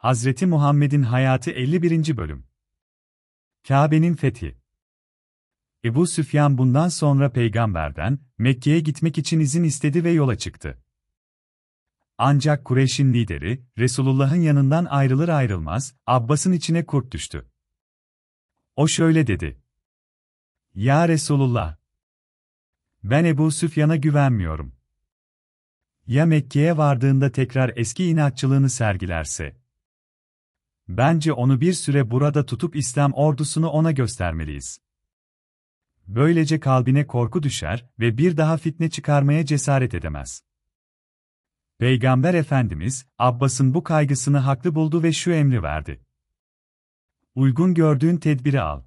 Hazreti Muhammed'in hayatı 51. bölüm. Kabe'nin fethi. Ebu Süfyan bundan sonra peygamberden Mekke'ye gitmek için izin istedi ve yola çıktı. Ancak Kureyş'in lideri Resulullah'ın yanından ayrılır ayrılmaz Abbas'ın içine kurt düştü. O şöyle dedi: Ya Resulullah, ben Ebu Süfyan'a güvenmiyorum. Ya Mekke'ye vardığında tekrar eski inatçılığını sergilerse? Bence onu bir süre burada tutup İslam ordusunu ona göstermeliyiz. Böylece kalbine korku düşer ve bir daha fitne çıkarmaya cesaret edemez. Peygamber Efendimiz, Abbas'ın bu kaygısını haklı buldu ve şu emri verdi. Uygun gördüğün tedbiri al.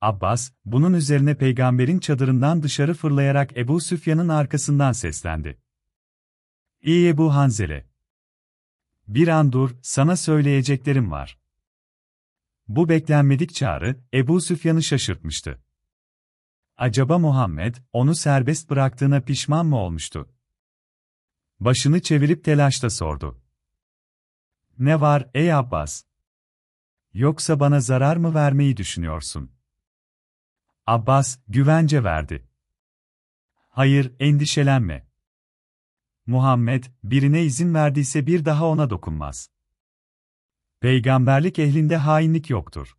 Abbas, bunun üzerine peygamberin çadırından dışarı fırlayarak Ebu Süfyan'ın arkasından seslendi. İyi Ebu Hanzele! Bir an dur, sana söyleyeceklerim var. Bu beklenmedik çağrı, Ebu Süfyan'ı şaşırtmıştı. Acaba Muhammed, onu serbest bıraktığına pişman mı olmuştu? Başını çevirip telaşla sordu. Ne var, ey Abbas? Yoksa bana zarar mı vermeyi düşünüyorsun? Abbas, güvence verdi. Hayır, endişelenme. Muhammed, birine izin verdiyse bir daha ona dokunmaz. Peygamberlik ehlinde hainlik yoktur.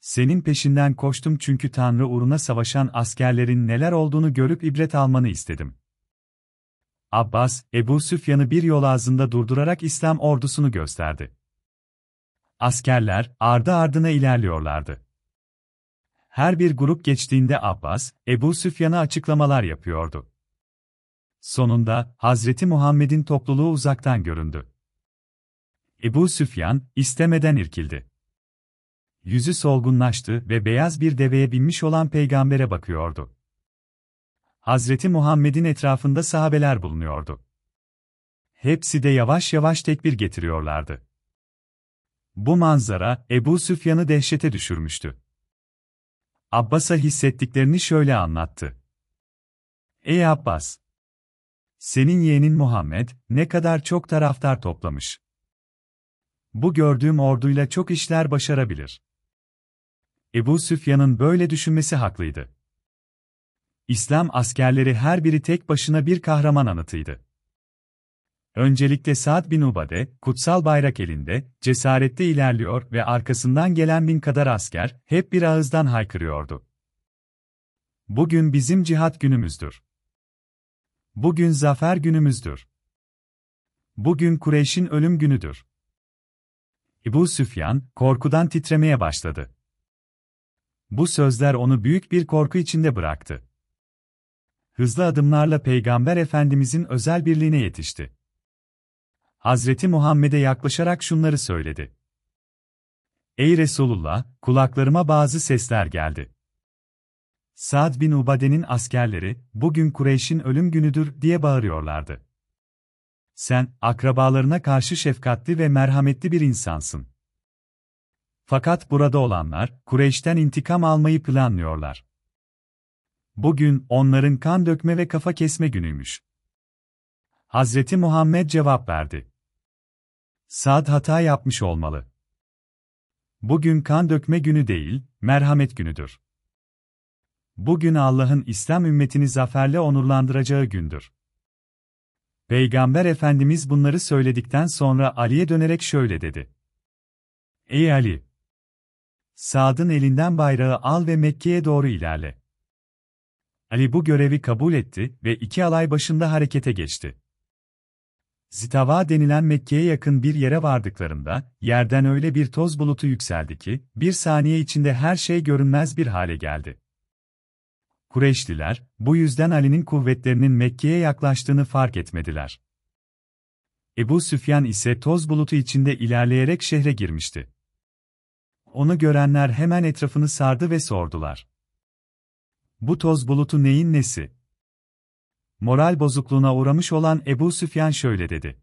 Senin peşinden koştum çünkü Tanrı uğruna savaşan askerlerin neler olduğunu görüp ibret almanı istedim. Abbas, Ebu Süfyan'ı bir yol ağzında durdurarak İslam ordusunu gösterdi. Askerler, ardı ardına ilerliyorlardı. Her bir grup geçtiğinde Abbas, Ebu Süfyan'a açıklamalar yapıyordu. Sonunda, Hazreti Muhammed'in topluluğu uzaktan göründü. Ebu Süfyan, istemeden irkildi. Yüzü solgunlaştı ve beyaz bir deveye binmiş olan peygambere bakıyordu. Hazreti Muhammed'in etrafında sahabeler bulunuyordu. Hepsi de yavaş yavaş tekbir getiriyorlardı. Bu manzara, Ebu Süfyan'ı dehşete düşürmüştü. Abbas'a hissettiklerini şöyle anlattı. Ey Abbas! Senin yeğenin Muhammed, ne kadar çok taraftar toplamış. Bu gördüğüm orduyla çok işler başarabilir. Ebu Süfyan'ın böyle düşünmesi haklıydı. İslam askerleri her biri tek başına bir kahraman anıtıydı. Öncelikle Sa'd bin Ubade, kutsal bayrak elinde, cesaretle ilerliyor ve arkasından gelen bin kadar asker, hep bir ağızdan haykırıyordu. Bugün bizim cihat günümüzdür. Bugün zafer günümüzdür. Bugün Kureyş'in ölüm günüdür. Ebu Süfyan, korkudan titremeye başladı. Bu sözler onu büyük bir korku içinde bıraktı. Hızlı adımlarla Peygamber Efendimizin özel birliğine yetişti. Hazreti Muhammed'e yaklaşarak şunları söyledi. Ey Resulullah, kulaklarıma bazı sesler geldi. Sa'd bin Ubade'nin askerleri, bugün Kureyş'in ölüm günüdür diye bağırıyorlardı. Sen, akrabalarına karşı şefkatli ve merhametli bir insansın. Fakat burada olanlar, Kureyş'ten intikam almayı planlıyorlar. Bugün, onların kan dökme ve kafa kesme günüymüş. Hazreti Muhammed cevap verdi. Sa'd hata yapmış olmalı. Bugün kan dökme günü değil, merhamet günüdür. Bugün Allah'ın İslam ümmetini zaferle onurlandıracağı gündür. Peygamber Efendimiz bunları söyledikten sonra Ali'ye dönerek şöyle dedi. Ey Ali! Sad'ın elinden bayrağı al ve Mekke'ye doğru ilerle. Ali bu görevi kabul etti ve iki alay başında harekete geçti. Zitava denilen Mekke'ye yakın bir yere vardıklarında, yerden öyle bir toz bulutu yükseldi ki, bir saniye içinde her şey görünmez bir hale geldi. Kureyşliler, bu yüzden Ali'nin kuvvetlerinin Mekke'ye yaklaştığını fark etmediler. Ebu Süfyan ise toz bulutu içinde ilerleyerek şehre girmişti. Onu görenler hemen etrafını sardı ve sordular. Bu toz bulutu neyin nesi? Moral bozukluğuna uğramış olan Ebu Süfyan şöyle dedi.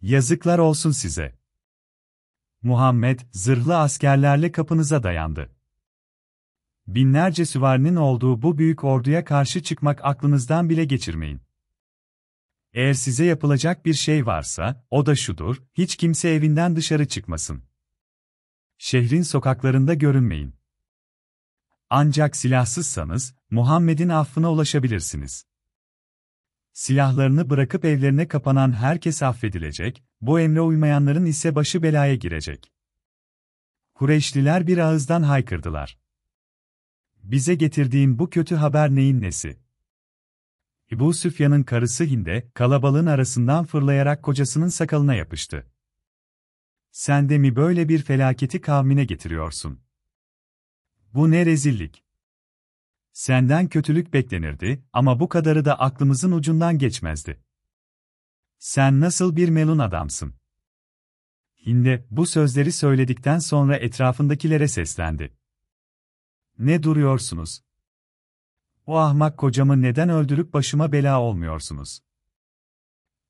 Yazıklar olsun size. Muhammed, zırhlı askerlerle kapınıza dayandı. Binlerce süvarinin olduğu bu büyük orduya karşı çıkmak aklınızdan bile geçirmeyin. Eğer size yapılacak bir şey varsa, o da şudur, hiç kimse evinden dışarı çıkmasın. Şehrin sokaklarında görünmeyin. Ancak silahsızsanız, Muhammed'in affına ulaşabilirsiniz. Silahlarını bırakıp evlerine kapanan herkes affedilecek, bu emre uymayanların ise başı belaya girecek. Kureyşliler bir ağızdan haykırdılar. Bize getirdiğin bu kötü haber neyin nesi? Ebu Süfyan'ın karısı Hinde, kalabalığın arasından fırlayarak kocasının sakalına yapıştı. Sen de mi böyle bir felaketi kavmine getiriyorsun? Bu ne rezillik! Senden kötülük beklenirdi ama bu kadarı da aklımızın ucundan geçmezdi. Sen nasıl bir melun adamsın? Hinde, bu sözleri söyledikten sonra etrafındakilere seslendi. Ne duruyorsunuz? O ahmak kocamı neden öldürüp başıma bela olmuyorsunuz?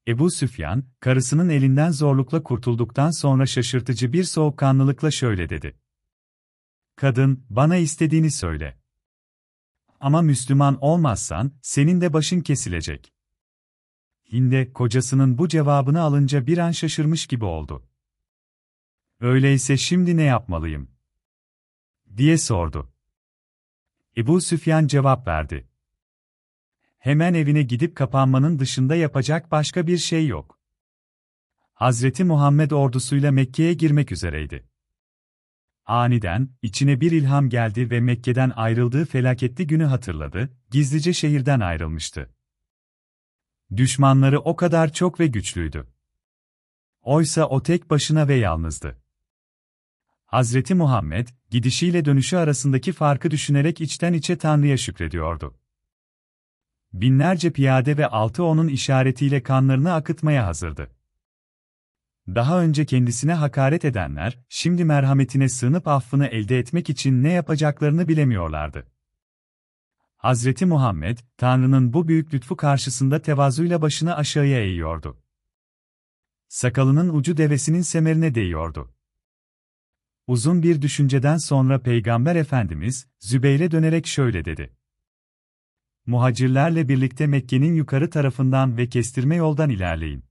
Ebu Süfyan, karısının elinden zorlukla kurtulduktan sonra şaşırtıcı bir soğukkanlılıkla şöyle dedi. Kadın, bana istediğini söyle. Ama Müslüman olmazsan, senin de başın kesilecek. Hinde, kocasının bu cevabını alınca bir an şaşırmış gibi oldu. Öyleyse şimdi ne yapmalıyım? diye sordu. Ebu Süfyan cevap verdi. Hemen evine gidip kapanmanın dışında yapacak başka bir şey yok. Hazreti Muhammed ordusuyla Mekke'ye girmek üzereydi. Aniden, içine bir ilham geldi ve Mekke'den ayrıldığı felaketli günü hatırladı, gizlice şehirden ayrılmıştı. Düşmanları o kadar çok ve güçlüydü. Oysa o tek başına ve yalnızdı. Hazreti Muhammed, gidişiyle dönüşü arasındaki farkı düşünerek içten içe Tanrı'ya şükrediyordu. Binlerce piyade ve altı onun işaretiyle kanlarını akıtmaya hazırdı. Daha önce kendisine hakaret edenler, şimdi merhametine sığınıp affını elde etmek için ne yapacaklarını bilemiyorlardı. Hazreti Muhammed, Tanrı'nın bu büyük lütfu karşısında tevazuyla başını aşağıya eğiyordu. Sakalının ucu devesinin semerine değiyordu. Uzun bir düşünceden sonra Peygamber Efendimiz, Zübeyre dönerek şöyle dedi. Muhacirlerle birlikte Mekke'nin yukarı tarafından ve kestirme yoldan ilerleyin.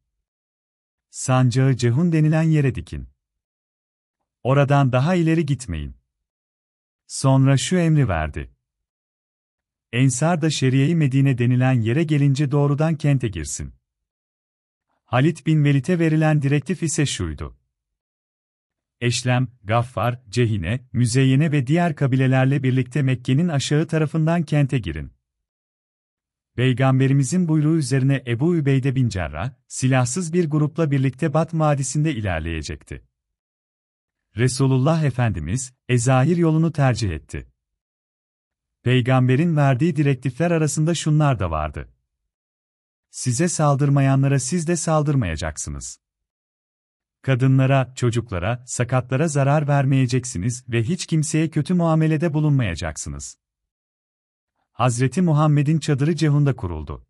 Sancağı Cehun denilen yere dikin. Oradan daha ileri gitmeyin. Sonra şu emri verdi. Ensar da Şeriye-i Medine denilen yere gelince doğrudan kente girsin. Halit bin Velid'e verilen direktif ise şuydu. Eşlem, Gaffar, Cehine, Müzeyyene ve diğer kabilelerle birlikte Mekke'nin aşağı tarafından kente girin. Peygamberimizin buyruğu üzerine Ebu Übeyde bin Cerrah, silahsız bir grupla birlikte Bat Vadisi'nde ilerleyecekti. Resulullah Efendimiz, Ezahir yolunu tercih etti. Peygamberin verdiği direktifler arasında şunlar da vardı. Size saldırmayanlara siz de saldırmayacaksınız. Kadınlara, çocuklara, sakatlara zarar vermeyeceksiniz ve hiç kimseye kötü muamelede bulunmayacaksınız. Hazreti Muhammed'in çadırı Cehun'da kuruldu.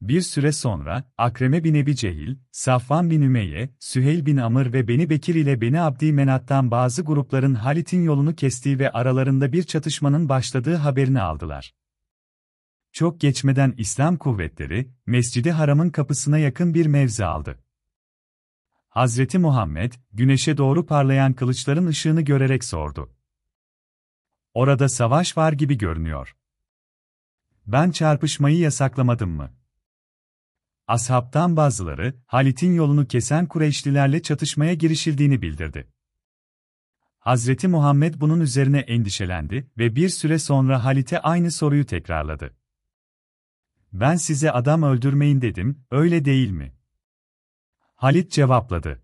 Bir süre sonra, Akreme bin Ebi Cehil, Safvan bin Ümeyye, Süheyl bin Amr ve Beni Bekir ile Beni Abdi Menat'tan bazı grupların Halit'in yolunu kestiği ve aralarında bir çatışmanın başladığı haberini aldılar. Çok geçmeden İslam kuvvetleri, Mescidi Haram'ın kapısına yakın bir mevzi aldı. Hazreti Muhammed, güneşe doğru parlayan kılıçların ışığını görerek sordu. Orada savaş var gibi görünüyor. Ben çarpışmayı yasaklamadım mı? Ashabtan bazıları, Halit'in yolunu kesen Kureyşlilerle çatışmaya girişildiğini bildirdi. Hazreti Muhammed bunun üzerine endişelendi ve bir süre sonra Halit'e aynı soruyu tekrarladı. Ben size adam öldürmeyin dedim, öyle değil mi? Halit cevapladı.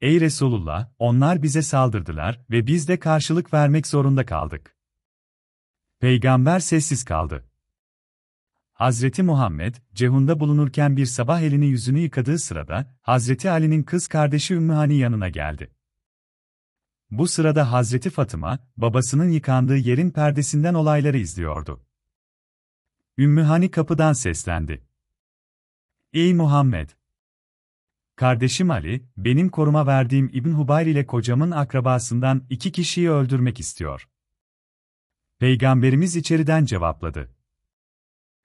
Ey Resulullah, onlar bize saldırdılar ve biz de karşılık vermek zorunda kaldık. Peygamber sessiz kaldı. Hazreti Muhammed, Cehun'da bulunurken bir sabah elini yüzünü yıkadığı sırada, Hazreti Ali'nin kız kardeşi Ümmühani yanına geldi. Bu sırada Hazreti Fatıma, babasının yıkandığı yerin perdesinden olayları izliyordu. Ümmühani kapıdan seslendi. Ey Muhammed! Kardeşim Ali, benim koruma verdiğim İbn Hubayr ile kocamın akrabasından iki kişiyi öldürmek istiyor. Peygamberimiz içeriden cevapladı.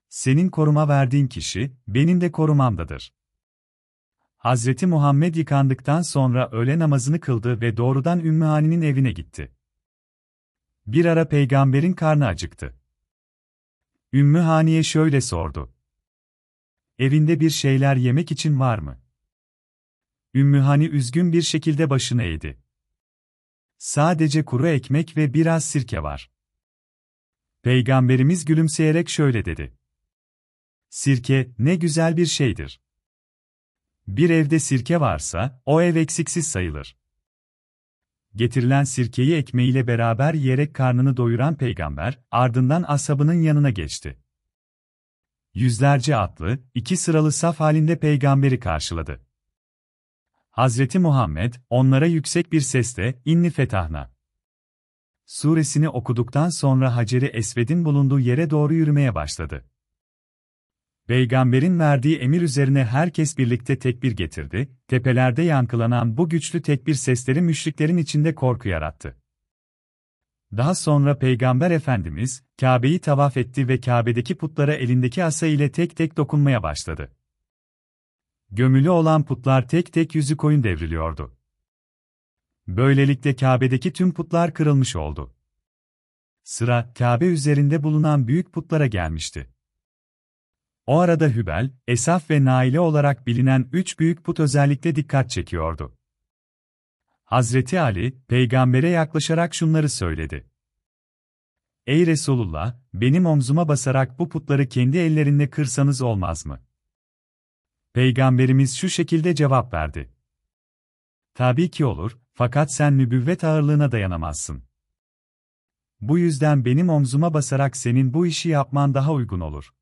Senin koruma verdiğin kişi, benim de korumamdadır. Hazreti Muhammed yıkandıktan sonra öğle namazını kıldı ve doğrudan Ümmühani'nin evine gitti. Bir ara peygamberin karnı acıktı. Ümmühani'ye şöyle sordu. Evinde bir şeyler yemek için var mı? Ümmühani üzgün bir şekilde başını eğdi. Sadece kuru ekmek ve biraz sirke var. Peygamberimiz gülümseyerek şöyle dedi. Sirke, ne güzel bir şeydir. Bir evde sirke varsa, o ev eksiksiz sayılır. Getirilen sirkeyi ekmeğiyle beraber yiyerek karnını doyuran peygamber, ardından ashabının yanına geçti. Yüzlerce atlı, iki sıralı saf halinde peygamberi karşıladı. Hazreti Muhammed, onlara yüksek bir sesle, inni fetahna. Suresini okuduktan sonra Hacer-i Esved'in bulunduğu yere doğru yürümeye başladı. Peygamberin verdiği emir üzerine herkes birlikte tekbir getirdi, tepelerde yankılanan bu güçlü tekbir sesleri müşriklerin içinde korku yarattı. Daha sonra Peygamber Efendimiz, Kabe'yi tavaf etti ve Kabe'deki putlara elindeki asa ile tek tek dokunmaya başladı. Gömülü olan putlar tek tek yüzü koyun devriliyordu. Böylelikle Kabe'deki tüm putlar kırılmış oldu. Sıra, Kabe üzerinde bulunan büyük putlara gelmişti. O arada Hübel, Esaf ve Naile olarak bilinen üç büyük put özellikle dikkat çekiyordu. Hazreti Ali, peygambere yaklaşarak şunları söyledi. Ey Resulullah, benim omzuma basarak bu putları kendi ellerinle kırsanız olmaz mı? Peygamberimiz şu şekilde cevap verdi. Tabii ki olur, fakat sen nübüvvet ağırlığına dayanamazsın. Bu yüzden benim omzuma basarak senin bu işi yapman daha uygun olur.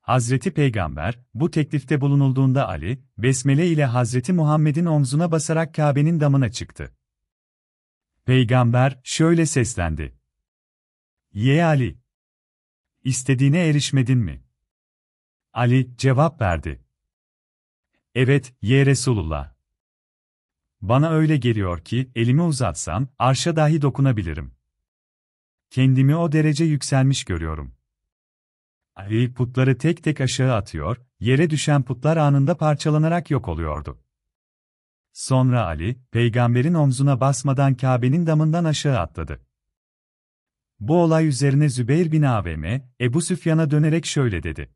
Hazreti Peygamber, bu teklifte bulunulduğunda Ali, Besmele ile Hazreti Muhammed'in omzuna basarak Kabe'nin damına çıktı. Peygamber, şöyle seslendi. Ye Ali! İstediğine erişmedin mi? Ali, cevap verdi. Evet, ye Resulullah. Bana öyle geliyor ki, elimi uzatsam, arşa dahi dokunabilirim. Kendimi o derece yükselmiş görüyorum. Ali putları tek tek aşağı atıyor, yere düşen putlar anında parçalanarak yok oluyordu. Sonra Ali, peygamberin omzuna basmadan Kabe'nin damından aşağı atladı. Bu olay üzerine Zübeyir bin Avm, Ebu Süfyan'a dönerek şöyle dedi.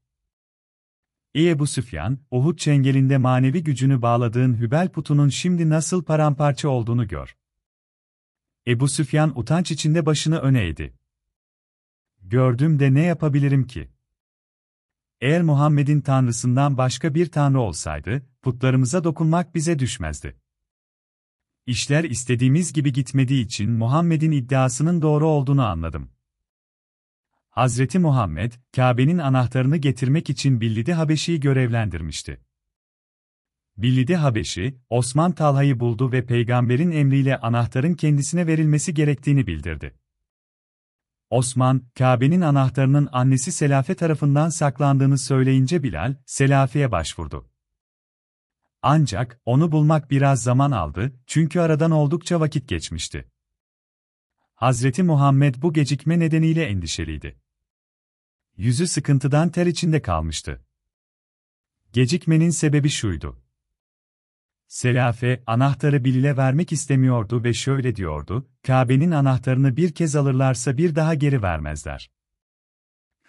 Ey Ebu Süfyan, Uhud çengelinde manevi gücünü bağladığın Hübel putunun şimdi nasıl paramparça olduğunu gör. Ebu Süfyan utanç içinde başını öne eğdi. Gördüm de ne yapabilirim ki? Eğer Muhammed'in tanrısından başka bir tanrı olsaydı, putlarımıza dokunmak bize düşmezdi. İşler istediğimiz gibi gitmediği için Muhammed'in iddiasının doğru olduğunu anladım. Hazreti Muhammed, Kabe'nin anahtarını getirmek için Billidi Habeşi'yi görevlendirmişti. Billidi Habeşi, Osman Talha'yı buldu ve peygamberin emriyle anahtarın kendisine verilmesi gerektiğini bildirdi. Osman, Kabe'nin anahtarının annesi Selafe tarafından saklandığını söyleyince Bilal, Selafe'ye başvurdu. Ancak, onu bulmak biraz zaman aldı, çünkü aradan oldukça vakit geçmişti. Hazreti Muhammed bu gecikme nedeniyle endişeliydi. Yüzü sıkıntıdan ter içinde kalmıştı. Gecikmenin sebebi şuydu. Selafe, anahtarı Bilal'e vermek istemiyordu ve şöyle diyordu, Kabe'nin anahtarını bir kez alırlarsa bir daha geri vermezler.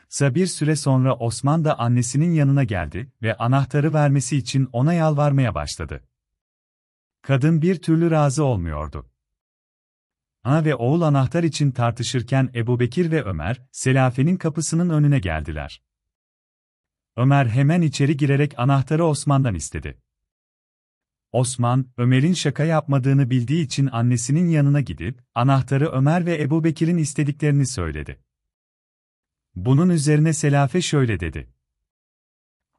Sa bir süre sonra Osman da annesinin yanına geldi ve anahtarı vermesi için ona yalvarmaya başladı. Kadın bir türlü razı olmuyordu. Ana ve oğul anahtar için tartışırken Ebu Bekir ve Ömer, Selafe'nin kapısının önüne geldiler. Ömer hemen içeri girerek anahtarı Osman'dan istedi. Osman, Ömer'in şaka yapmadığını bildiği için annesinin yanına gidip, anahtarı Ömer ve Ebu Bekir'in istediklerini söyledi. Bunun üzerine Selafe şöyle dedi.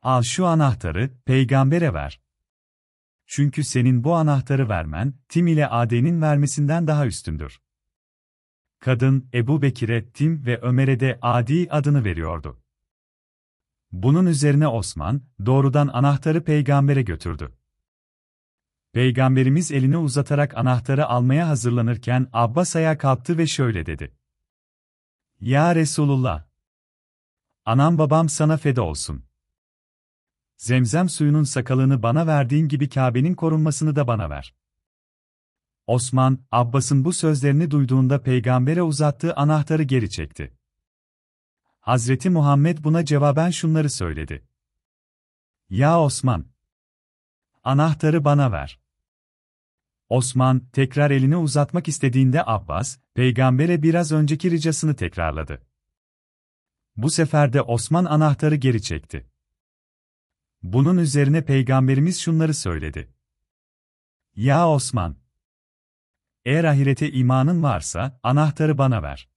Al şu anahtarı, peygambere ver. Çünkü senin bu anahtarı vermen, Tim ile Ade'nin vermesinden daha üstündür. Kadın, Ebu Bekir'e Tim ve Ömer'e de Adi adını veriyordu. Bunun üzerine Osman, doğrudan anahtarı peygambere götürdü. Peygamberimiz elini uzatarak anahtarı almaya hazırlanırken Abbas ayağa kalktı ve şöyle dedi. Ya Resulullah! Anam babam sana feda olsun. Zemzem suyunun sakalını bana verdiğin gibi Kabe'nin korunmasını da bana ver. Osman, Abbas'ın bu sözlerini duyduğunda peygambere uzattığı anahtarı geri çekti. Hazreti Muhammed buna cevaben şunları söyledi. Ya Osman! Anahtarı bana ver. Osman, tekrar elini uzatmak istediğinde Abbas, peygambere biraz önceki ricasını tekrarladı. Bu sefer de Osman anahtarı geri çekti. Bunun üzerine peygamberimiz şunları söyledi. Ya Osman! Eğer ahirete imanın varsa, anahtarı bana ver.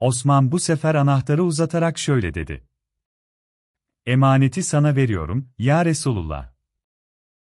Osman bu sefer anahtarı uzatarak şöyle dedi. Emaneti sana veriyorum, ya Resulullah.